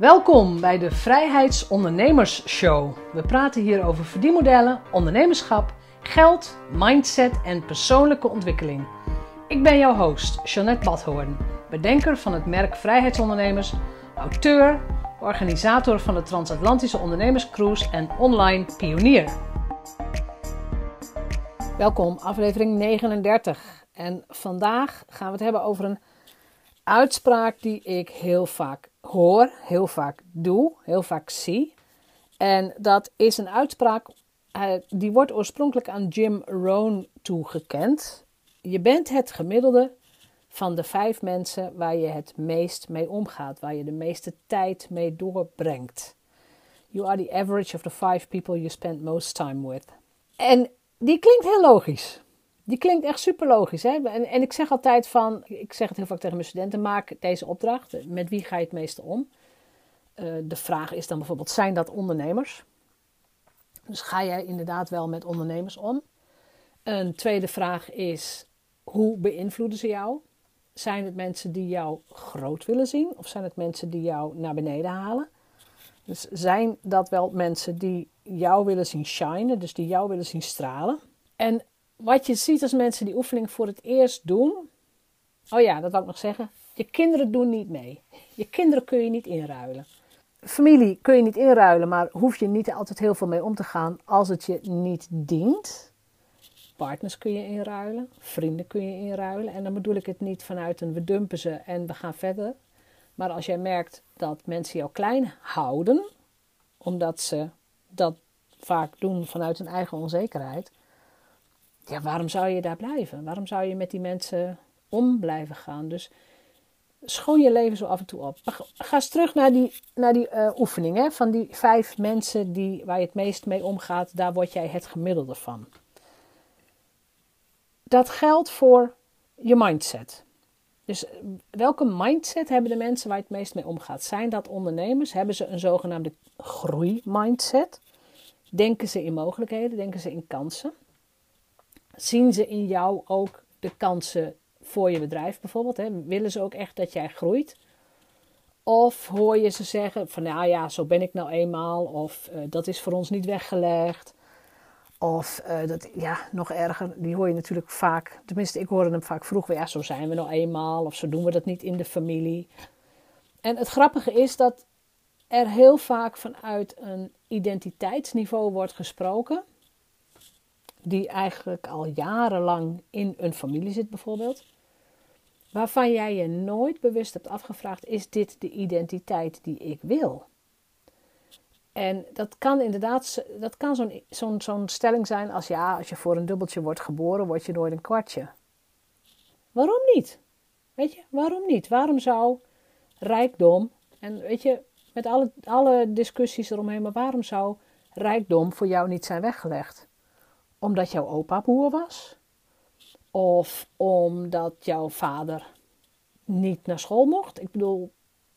Welkom bij de Vrijheidsondernemers Show. We praten hier over verdienmodellen, ondernemerschap, geld, mindset en persoonlijke ontwikkeling. Ik ben jouw host, Jeanette Badhoorn, bedenker van het merk Vrijheidsondernemers, auteur, organisator van de Transatlantische Ondernemerscruise en online pionier. Welkom, aflevering 39. En vandaag gaan we het hebben over een uitspraak die ik heel vaak hoor, heel vaak doe, heel vaak zie. En dat is een uitspraak uh, die wordt oorspronkelijk aan Jim Rohn toegekend. Je bent het gemiddelde van de vijf mensen waar je het meest mee omgaat, waar je de meeste tijd mee doorbrengt. You are the average of the five people you spend most time with. En die klinkt heel logisch. Die klinkt echt super logisch. Hè? En, en ik zeg altijd van, ik zeg het heel vaak tegen mijn studenten, maak deze opdracht. Met wie ga je het meeste om? Uh, de vraag is dan bijvoorbeeld, zijn dat ondernemers? Dus ga jij inderdaad wel met ondernemers om? Een tweede vraag is, hoe beïnvloeden ze jou? Zijn het mensen die jou groot willen zien? Of zijn het mensen die jou naar beneden halen? Dus zijn dat wel mensen die jou willen zien shinen, dus die jou willen zien stralen? En wat je ziet als mensen die oefening voor het eerst doen. Oh ja, dat wil ik nog zeggen. Je kinderen doen niet mee. Je kinderen kun je niet inruilen. Familie kun je niet inruilen, maar hoef je niet altijd heel veel mee om te gaan als het je niet dient. Partners kun je inruilen, vrienden kun je inruilen. En dan bedoel ik het niet vanuit een we dumpen ze en we gaan verder. Maar als jij merkt dat mensen jou klein houden, omdat ze dat vaak doen vanuit hun eigen onzekerheid, ja, waarom zou je daar blijven? Waarom zou je met die mensen om blijven gaan? Dus schoon je leven zo af en toe op. ga eens terug naar die, naar die uh, oefening hè? van die vijf mensen die, waar je het meest mee omgaat. Daar word jij het gemiddelde van. Dat geldt voor je mindset. Dus eh, welke mindset hebben de mensen waar je het meest mee omgaat? Zijn dat ondernemers? Hebben ze een zogenaamde groeimindset? Denken ze in mogelijkheden? Denken ze in kansen? Zien ze in jou ook de kansen voor je bedrijf bijvoorbeeld? Hè? Willen ze ook echt dat jij groeit? Of hoor je ze zeggen van nou ja, zo ben ik nou eenmaal. Of uh, dat is voor ons niet weggelegd. Of uh, dat, ja, nog erger, die hoor je natuurlijk vaak. Tenminste, ik hoorde hem vaak vroeger. Ja, zo zijn we nou eenmaal. Of zo doen we dat niet in de familie. En het grappige is dat er heel vaak vanuit een identiteitsniveau wordt gesproken die eigenlijk al jarenlang in een familie zit bijvoorbeeld, waarvan jij je nooit bewust hebt afgevraagd, is dit de identiteit die ik wil? En dat kan inderdaad, dat kan zo'n zo'n zo'n stelling zijn als ja, als je voor een dubbeltje wordt geboren, word je nooit een kwartje. Waarom niet? Weet je, waarom niet? Waarom zou rijkdom, en weet je, met alle, alle discussies eromheen, maar waarom zou rijkdom voor jou niet zijn weggelegd? Omdat jouw opa boer was? Of omdat jouw vader niet naar school mocht? Ik bedoel,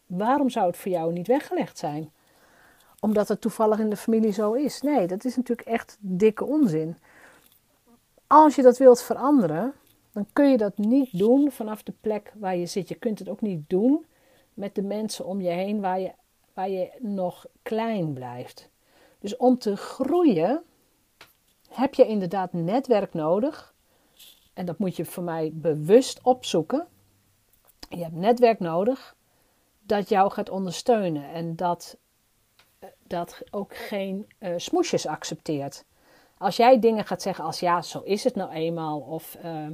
waarom zou het voor jou niet weggelegd zijn? Omdat het toevallig in de familie zo is. Nee, dat is natuurlijk echt dikke onzin. Als je dat wilt veranderen, dan kun je dat niet doen vanaf de plek waar je zit. Je kunt het ook niet doen met de mensen om je heen waar je, waar je nog klein blijft. Dus om te groeien heb je inderdaad netwerk nodig. En dat moet je voor mij bewust opzoeken. Je hebt netwerk nodig dat jou gaat ondersteunen en dat, eh, dat ook geen uh, smoesjes accepteert. Als jij dingen gaat zeggen als ja, zo is het nou eenmaal, of uh,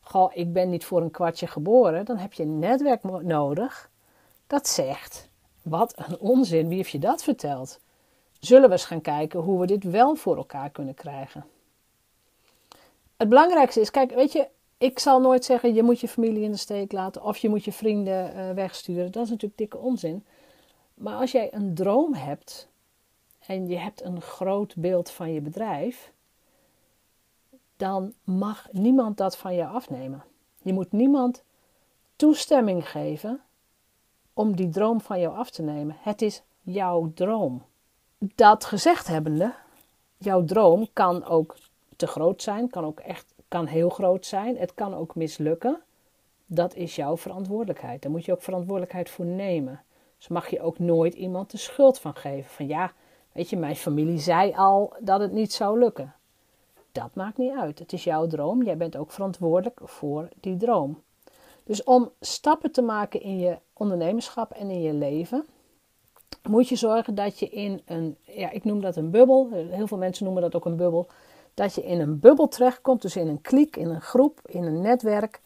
goh, ik ben niet voor een kwartje geboren, dan heb je netwerk nodig dat zegt: wat een onzin, wie heeft je dat verteld? Zullen we eens gaan kijken hoe we dit wel voor elkaar kunnen krijgen. Het belangrijkste is, kijk, weet je, ik zal nooit zeggen je moet je familie in de steek laten of je moet je vrienden uh, wegsturen. Dat is natuurlijk dikke onzin. Maar als jij een droom hebt en je hebt een groot beeld van je bedrijf, dan mag niemand dat van je afnemen. Je moet niemand toestemming geven om die droom van jou af te nemen. Het is jouw droom dat gezegd hebbende, jouw droom kan ook te groot zijn, kan ook echt kan heel groot zijn. Het kan ook mislukken. Dat is jouw verantwoordelijkheid. Daar moet je ook verantwoordelijkheid voor nemen. Dus mag je ook nooit iemand de schuld van geven. Van ja, weet je, mijn familie zei al dat het niet zou lukken. Dat maakt niet uit. Het is jouw droom. Jij bent ook verantwoordelijk voor die droom. Dus om stappen te maken in je ondernemerschap en in je leven, moet je zorgen dat je in een, ja, ik noem dat een bubbel. Heel veel mensen noemen dat ook een bubbel. Dat je in een bubbel terechtkomt, dus in een kliek, in een groep, in een netwerk,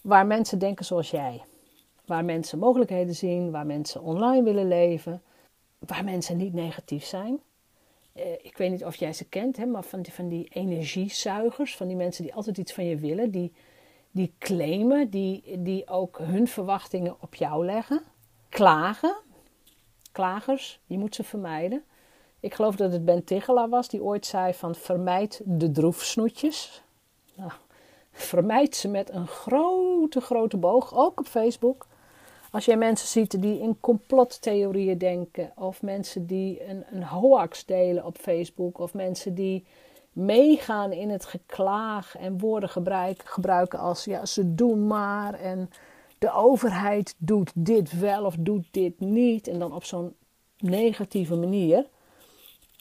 waar mensen denken zoals jij. Waar mensen mogelijkheden zien, waar mensen online willen leven, waar mensen niet negatief zijn. Eh, ik weet niet of jij ze kent, maar van die, van die energiezuigers, van die mensen die altijd iets van je willen, die, die claimen, die, die ook hun verwachtingen op jou leggen. Klagen, klagers, je moet ze vermijden. Ik geloof dat het Ben Tigelaar was die ooit zei van vermijd de droefsnoetjes. Nou, vermijd ze met een grote, grote boog, ook op Facebook. Als jij mensen ziet die in complottheorieën denken, of mensen die een, een hoax delen op Facebook, of mensen die meegaan in het geklaag en woorden gebruiken als ja, ze doen maar en de overheid doet dit wel of doet dit niet en dan op zo'n negatieve manier.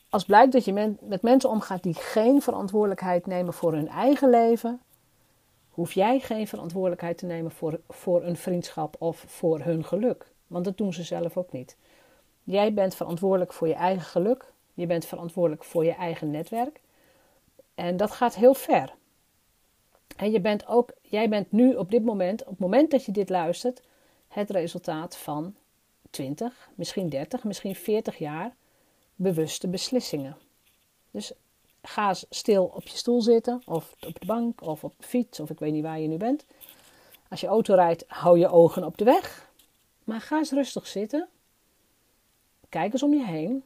Als blijkt dat je met mensen omgaat die geen verantwoordelijkheid nemen voor hun eigen leven, hoef jij geen verantwoordelijkheid te nemen voor, voor een vriendschap of voor hun geluk. Want dat doen ze zelf ook niet. Jij bent verantwoordelijk voor je eigen geluk. Je bent verantwoordelijk voor je eigen netwerk. En dat gaat heel ver. En je bent ook, jij bent nu op dit moment, op het moment dat je dit luistert, het resultaat van 20, misschien 30, misschien 40 jaar bewuste beslissingen. Dus ga stil op je stoel zitten, of op de bank, of op de fiets, of ik weet niet waar je nu bent. Als je auto rijdt, hou je ogen op de weg. Maar ga eens rustig zitten. Kijk eens om je heen.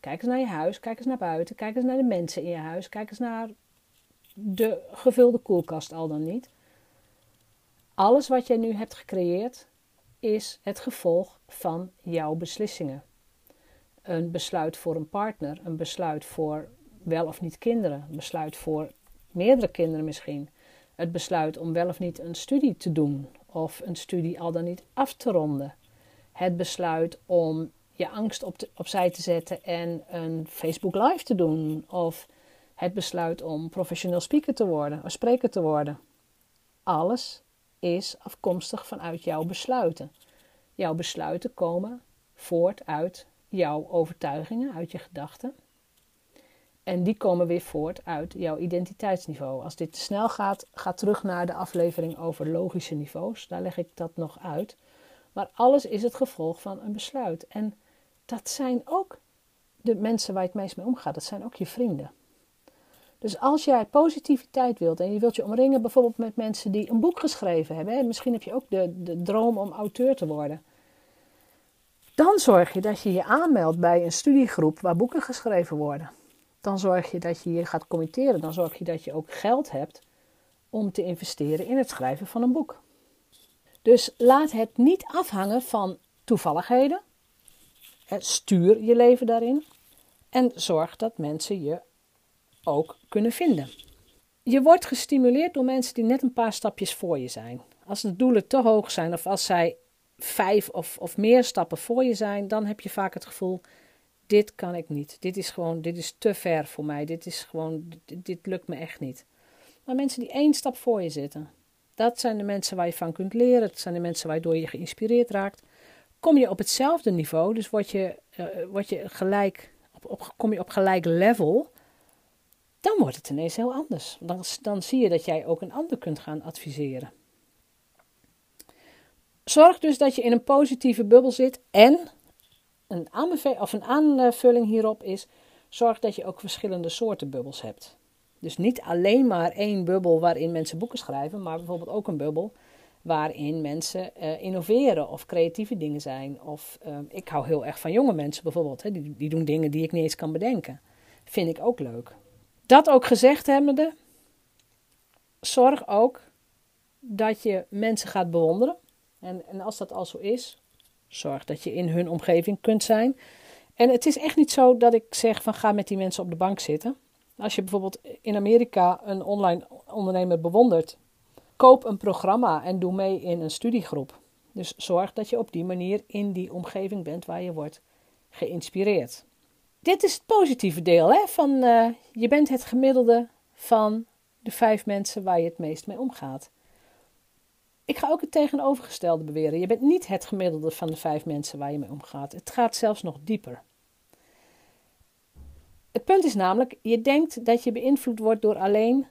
Kijk eens naar je huis, kijk eens naar buiten, kijk eens naar de mensen in je huis, kijk eens naar de gevulde koelkast al dan niet. Alles wat jij nu hebt gecreëerd is het gevolg van jouw beslissingen. Een besluit voor een partner, een besluit voor wel of niet kinderen, een besluit voor meerdere kinderen misschien. Het besluit om wel of niet een studie te doen of een studie al dan niet af te ronden. Het besluit om je angst op opzij te zetten en een Facebook Live te doen. Of het besluit om professioneel speaker te worden of spreker te worden. Alles is afkomstig vanuit jouw besluiten. Jouw besluiten komen voort uit jouw overtuigingen, uit je gedachten. En die komen weer voort uit jouw identiteitsniveau. Als dit te snel gaat, ga terug naar de aflevering over logische niveaus. Daar leg ik dat nog uit. Maar alles is het gevolg van een besluit. En dat zijn ook de mensen waar je het meest mee omgaat. Dat zijn ook je vrienden. Dus als jij positiviteit wilt en je wilt je omringen bijvoorbeeld met mensen die een boek geschreven hebben, hè, misschien heb je ook de, de droom om auteur te worden, dan zorg je dat je je aanmeldt bij een studiegroep waar boeken geschreven worden. Dan zorg je dat je je gaat committeren, dan zorg je dat je ook geld hebt om te investeren in het schrijven van een boek. Dus laat het niet afhangen van toevalligheden. Stuur je leven daarin. En zorg dat mensen je ook kunnen vinden. Je wordt gestimuleerd door mensen die net een paar stapjes voor je zijn. Als de doelen te hoog zijn of als zij vijf of, of meer stappen voor je zijn, dan heb je vaak het gevoel: dit kan ik niet. Dit is gewoon, dit is te ver voor mij. Dit is gewoon, dit, lukt me echt niet. Maar mensen die één stap voor je zitten, dat zijn de mensen waar je van kunt leren. Dat zijn de mensen waardoor je geïnspireerd raakt. Kom je op hetzelfde niveau, dus word je, uh, word je gelijk, op, kom je op gelijk level, dan wordt het ineens heel anders. Dan, dan zie je dat jij ook een ander kunt gaan adviseren. Zorg dus dat je in een positieve bubbel zit en een, of een aanvulling hierop is: zorg dat je ook verschillende soorten bubbels hebt. Dus niet alleen maar één bubbel waarin mensen boeken schrijven, maar bijvoorbeeld ook een bubbel waarin mensen uh, innoveren of creatieve dingen zijn. Of uh, ik hou heel erg van jonge mensen bijvoorbeeld, hè, die, die doen dingen die ik niet eens kan bedenken. Vind ik ook leuk. Dat ook gezegd hebbende, zorg ook dat je mensen gaat bewonderen. En, en als dat al zo is, zorg dat je in hun omgeving kunt zijn. En het is echt niet zo dat ik zeg van ga met die mensen op de bank zitten. Als je bijvoorbeeld in Amerika een online ondernemer bewondert, koop een programma en doe mee in een studiegroep. Dus zorg dat je op die manier in die omgeving bent waar je wordt geïnspireerd. Dit is het positieve deel hè, van uh, je bent het gemiddelde van de vijf mensen waar je het meest mee omgaat. Ik ga ook het tegenovergestelde beweren. Je bent niet het gemiddelde van de vijf mensen waar je mee omgaat. Het gaat zelfs nog dieper. Het punt is namelijk, je denkt dat je beïnvloed wordt door alleen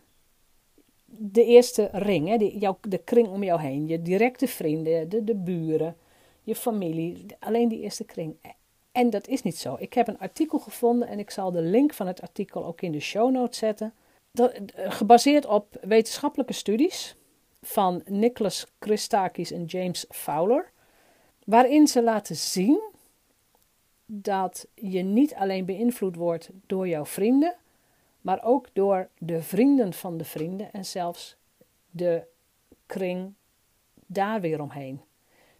de eerste ring, hè, de, de kring om jou heen. Je directe vrienden, de, de buren, je familie. Alleen die eerste kring. En dat is niet zo. Ik heb een artikel gevonden en ik zal de link van het artikel ook in de show notes zetten. Dat, eh, gebaseerd op wetenschappelijke studies van Nicholas Christakis en James Fowler, waarin ze laten zien dat je niet alleen beïnvloed wordt door jouw vrienden, maar ook door de vrienden van de vrienden en zelfs de kring daar weer omheen.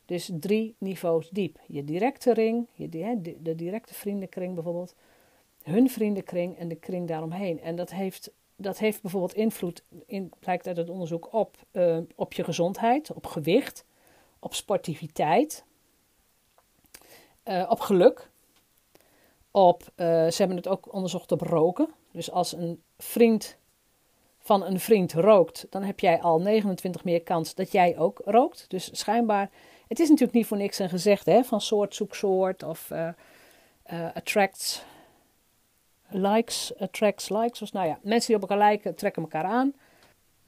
Dus drie niveaus diep. Je directe ring, je, de, directe vriendenkring bijvoorbeeld, hun vriendenkring en de kring daaromheen. En dat heeft, dat heeft bijvoorbeeld invloed, in, blijkt uit het onderzoek, op, uh, op je gezondheid, op gewicht, op sportiviteit, uh, op geluk. Op, uh, ze hebben het ook onderzocht op roken. Dus als een vriend van een vriend rookt, dan heb jij al 29 meer kans dat jij ook rookt. Dus schijnbaar het is natuurlijk niet voor niks een gezegd hè, van soort zoek soort of uh, uh, attracts likes, attracts likes. Dus nou ja, mensen die op elkaar lijken trekken elkaar aan.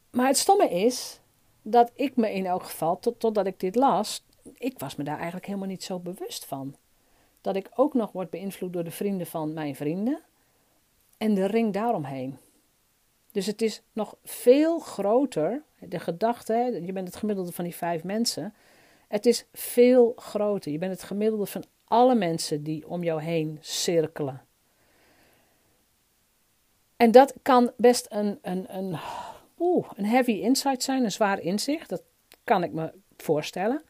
Maar het stomme is dat ik me in elk geval, tot, totdat ik dit las, ik was me daar eigenlijk helemaal niet zo bewust van. Dat ik ook nog word beïnvloed door de vrienden van mijn vrienden en de ring daaromheen. Dus het is nog veel groter, de gedachte, je bent het gemiddelde van die vijf mensen, het is veel groter. Je bent het gemiddelde van alle mensen die om jou heen cirkelen. En dat kan best een, een, een, oeh, een heavy insight zijn, een zwaar inzicht. Dat kan ik me voorstellen.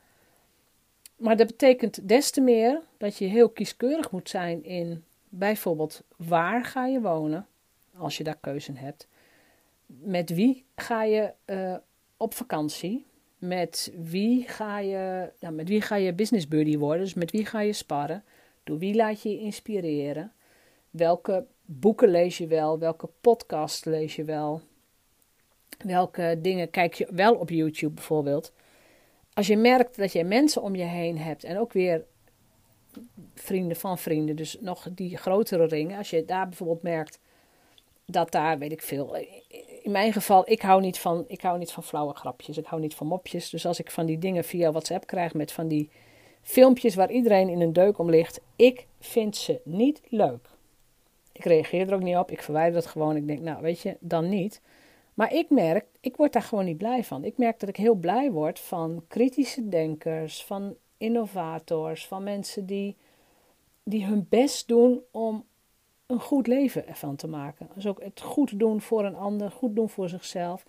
Maar dat betekent des te meer dat je heel kieskeurig moet zijn in bijvoorbeeld waar ga je wonen, als je daar keuze hebt. Met wie ga je uh, op vakantie? Met wie ga je, nou, met wie ga je business buddy worden? Dus met wie ga je sparren? Door wie laat je je inspireren? Welke boeken lees je wel? Welke podcast lees je wel? Welke dingen kijk je wel op YouTube bijvoorbeeld? Als je merkt dat je mensen om je heen hebt en ook weer vrienden van vrienden, dus nog die grotere ringen. Als je daar bijvoorbeeld merkt dat daar, weet ik veel, in mijn geval, ik hou, niet van, ik hou niet van flauwe grapjes. Ik hou niet van mopjes. Dus als ik van die dingen via WhatsApp krijg met van die filmpjes waar iedereen in een deuk om ligt, ik vind ze niet leuk. Ik reageer er ook niet op. Ik verwijder het gewoon. Ik denk, nou weet je, dan niet. Maar ik merk, ik word daar gewoon niet blij van. Ik merk dat ik heel blij word van kritische denkers, van innovators, van mensen die, die hun best doen om een goed leven ervan te maken. Dus ook het goed doen voor een ander, goed doen voor zichzelf.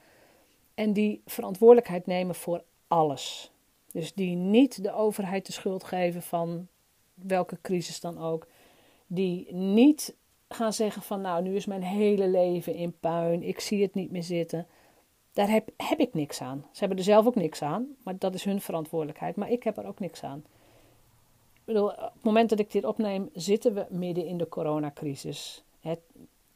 En die verantwoordelijkheid nemen voor alles. Dus die niet de overheid de schuld geven van welke crisis dan ook. Die niet gaan zeggen van nou, nu is mijn hele leven in puin, ik zie het niet meer zitten. Daar heb, heb ik niks aan. Ze hebben er zelf ook niks aan, maar dat is hun verantwoordelijkheid. Maar ik heb er ook niks aan op het moment dat ik dit opneem, zitten we midden in de coronacrisis. Het,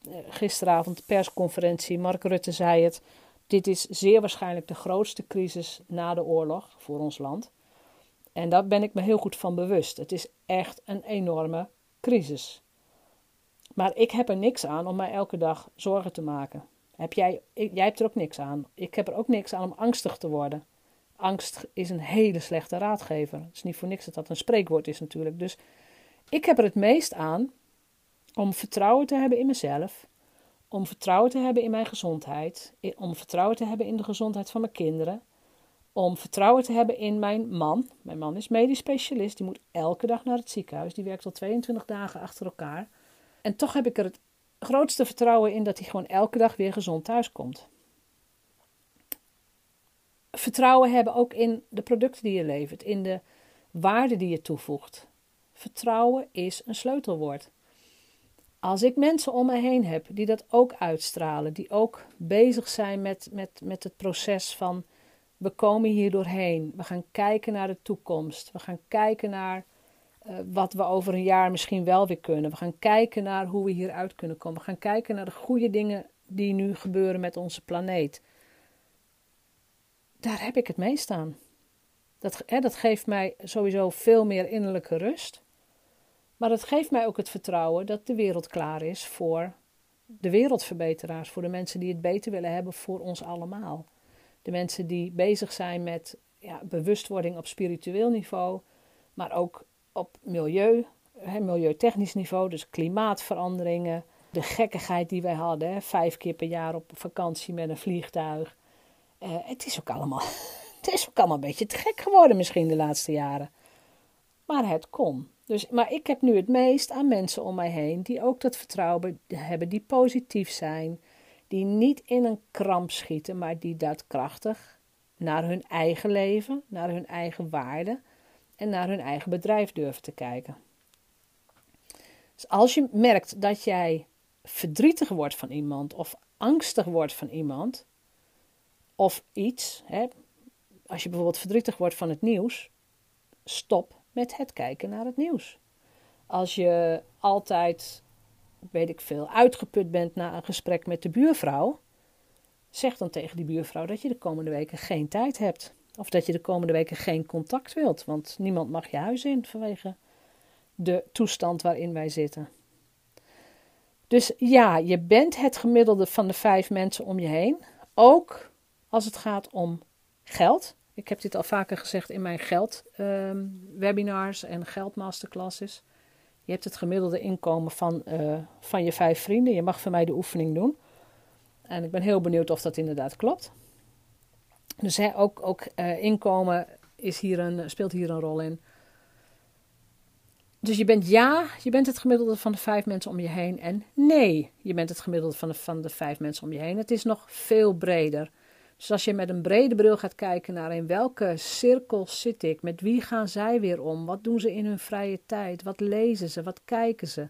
eh, gisteravond persconferentie, Mark Rutte zei het. Dit is zeer waarschijnlijk de grootste crisis na de oorlog voor ons land. En daar ben ik me heel goed van bewust. Het is echt een enorme crisis. Maar ik heb er niks aan om mij elke dag zorgen te maken. Heb jij, jij hebt er ook niks aan. Ik heb er ook niks aan om angstig te worden angst is een hele slechte raadgever. Het is niet voor niks dat dat een spreekwoord is natuurlijk. Dus ik heb er het meest aan om vertrouwen te hebben in mezelf, om vertrouwen te hebben in mijn gezondheid, om vertrouwen te hebben in de gezondheid van mijn kinderen, om vertrouwen te hebben in mijn man. Mijn man is medisch specialist, die moet elke dag naar het ziekenhuis, die werkt al 22 dagen achter elkaar. En toch heb ik er het grootste vertrouwen in dat hij gewoon elke dag weer gezond thuis komt vertrouwen hebben ook in de producten die je levert, in de waarde die je toevoegt. Vertrouwen is een sleutelwoord. Als ik mensen om me heen heb die dat ook uitstralen, die ook bezig zijn met, met, met het proces van We komen hier doorheen. We gaan kijken naar de toekomst. We gaan kijken naar uh, wat we over een jaar misschien wel weer kunnen. We gaan kijken naar hoe we hieruit kunnen komen. We gaan kijken naar de goede dingen die nu gebeuren met onze planeet. Daar heb ik het meest aan. Dat, hè, dat geeft mij sowieso veel meer innerlijke rust. Maar het geeft mij ook het vertrouwen dat de wereld klaar is voor de wereldverbeteraars, voor de mensen die het beter willen hebben voor ons allemaal. De mensen die bezig zijn met ja, bewustwording op spiritueel niveau, maar ook op milieu, hè, milieutechnisch niveau, dus klimaatveranderingen, de gekkigheid die wij hadden, hè, vijf keer per jaar op vakantie met een vliegtuig. Uh, het, is ook allemaal, het is ook allemaal een beetje te gek geworden misschien de laatste jaren. Maar het kon. Dus, maar ik heb nu het meest aan mensen om mij heen die ook dat vertrouwen hebben, die positief zijn, die niet in een kramp schieten, maar die daadkrachtig naar hun eigen leven, naar hun eigen waarden en naar hun eigen bedrijf durven te kijken. Dus als je merkt dat jij verdrietig wordt van iemand of angstig wordt van iemand of iets, hè, als je bijvoorbeeld verdrietig wordt van het nieuws, stop met het kijken naar het nieuws. Als je altijd, weet ik veel, uitgeput bent na een gesprek met de buurvrouw, zeg dan tegen die buurvrouw dat je de komende weken geen tijd hebt. Of dat je de komende weken geen contact wilt, want niemand mag je huis in vanwege de toestand waarin wij zitten. Dus ja, je bent het gemiddelde van de vijf mensen om je heen. Ook als het gaat om geld. Ik heb dit al vaker gezegd in mijn geldwebinars ehm, um, en geldmasterclasses. Je hebt het gemiddelde inkomen van, uh, van je vijf vrienden. Je mag van mij de oefening doen. En ik ben heel benieuwd of dat inderdaad klopt. Dus ook, ook uh, inkomen is hier een, speelt hier een rol in. Dus je bent ja, je bent het gemiddelde van de vijf mensen om je heen. En nee, je bent het gemiddelde van de, van de vijf mensen om je heen. Het is nog veel breder. Dus als je met een brede bril gaat kijken naar in welke cirkel zit ik, met wie gaan zij weer om, wat doen ze in hun vrije tijd, wat lezen ze, wat kijken ze.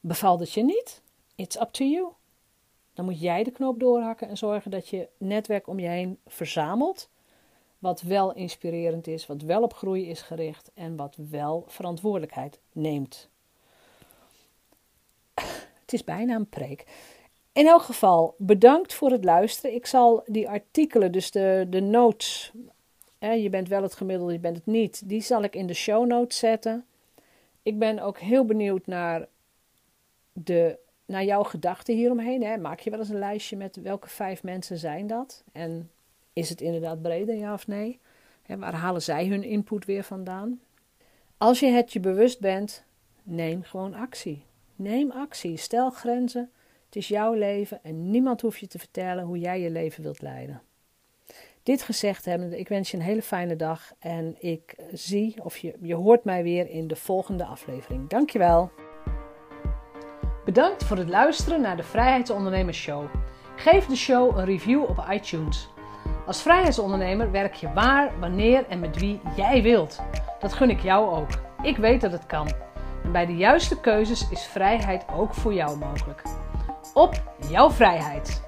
Bevalt het je niet? It's up to you. Dan moet jij de knoop doorhakken en zorgen dat je netwerk om je heen verzamelt. Wat wel inspirerend is, wat wel op groei is gericht en wat wel verantwoordelijkheid neemt. Het is bijna een preek. In elk geval, bedankt voor het luisteren. Ik zal die artikelen, dus de, de notes, hè, je bent wel het gemiddelde, je bent het niet, die zal ik in de show notes zetten. Ik ben ook heel benieuwd naar, de, naar jouw gedachten hieromheen. Hè. Maak je wel eens een lijstje met welke vijf mensen zijn dat? En is het inderdaad breder, ja of nee? Hè, waar halen zij hun input weer vandaan? Als je het je bewust bent, neem gewoon actie. Neem actie, stel grenzen het is jouw leven en niemand hoeft je te vertellen hoe jij je leven wilt leiden. Dit gezegd hebbende, ik wens je een hele fijne dag en ik zie of je, je hoort mij weer in de volgende aflevering. Dankjewel. Bedankt voor het luisteren naar de Vrijheidsondernemers Show. Geef de show een review op iTunes. Als vrijheidsondernemer werk je waar, wanneer en met wie jij wilt. Dat gun ik jou ook. Ik weet dat het kan. Bij de juiste keuzes is vrijheid ook voor jou mogelijk op jouw vrijheid.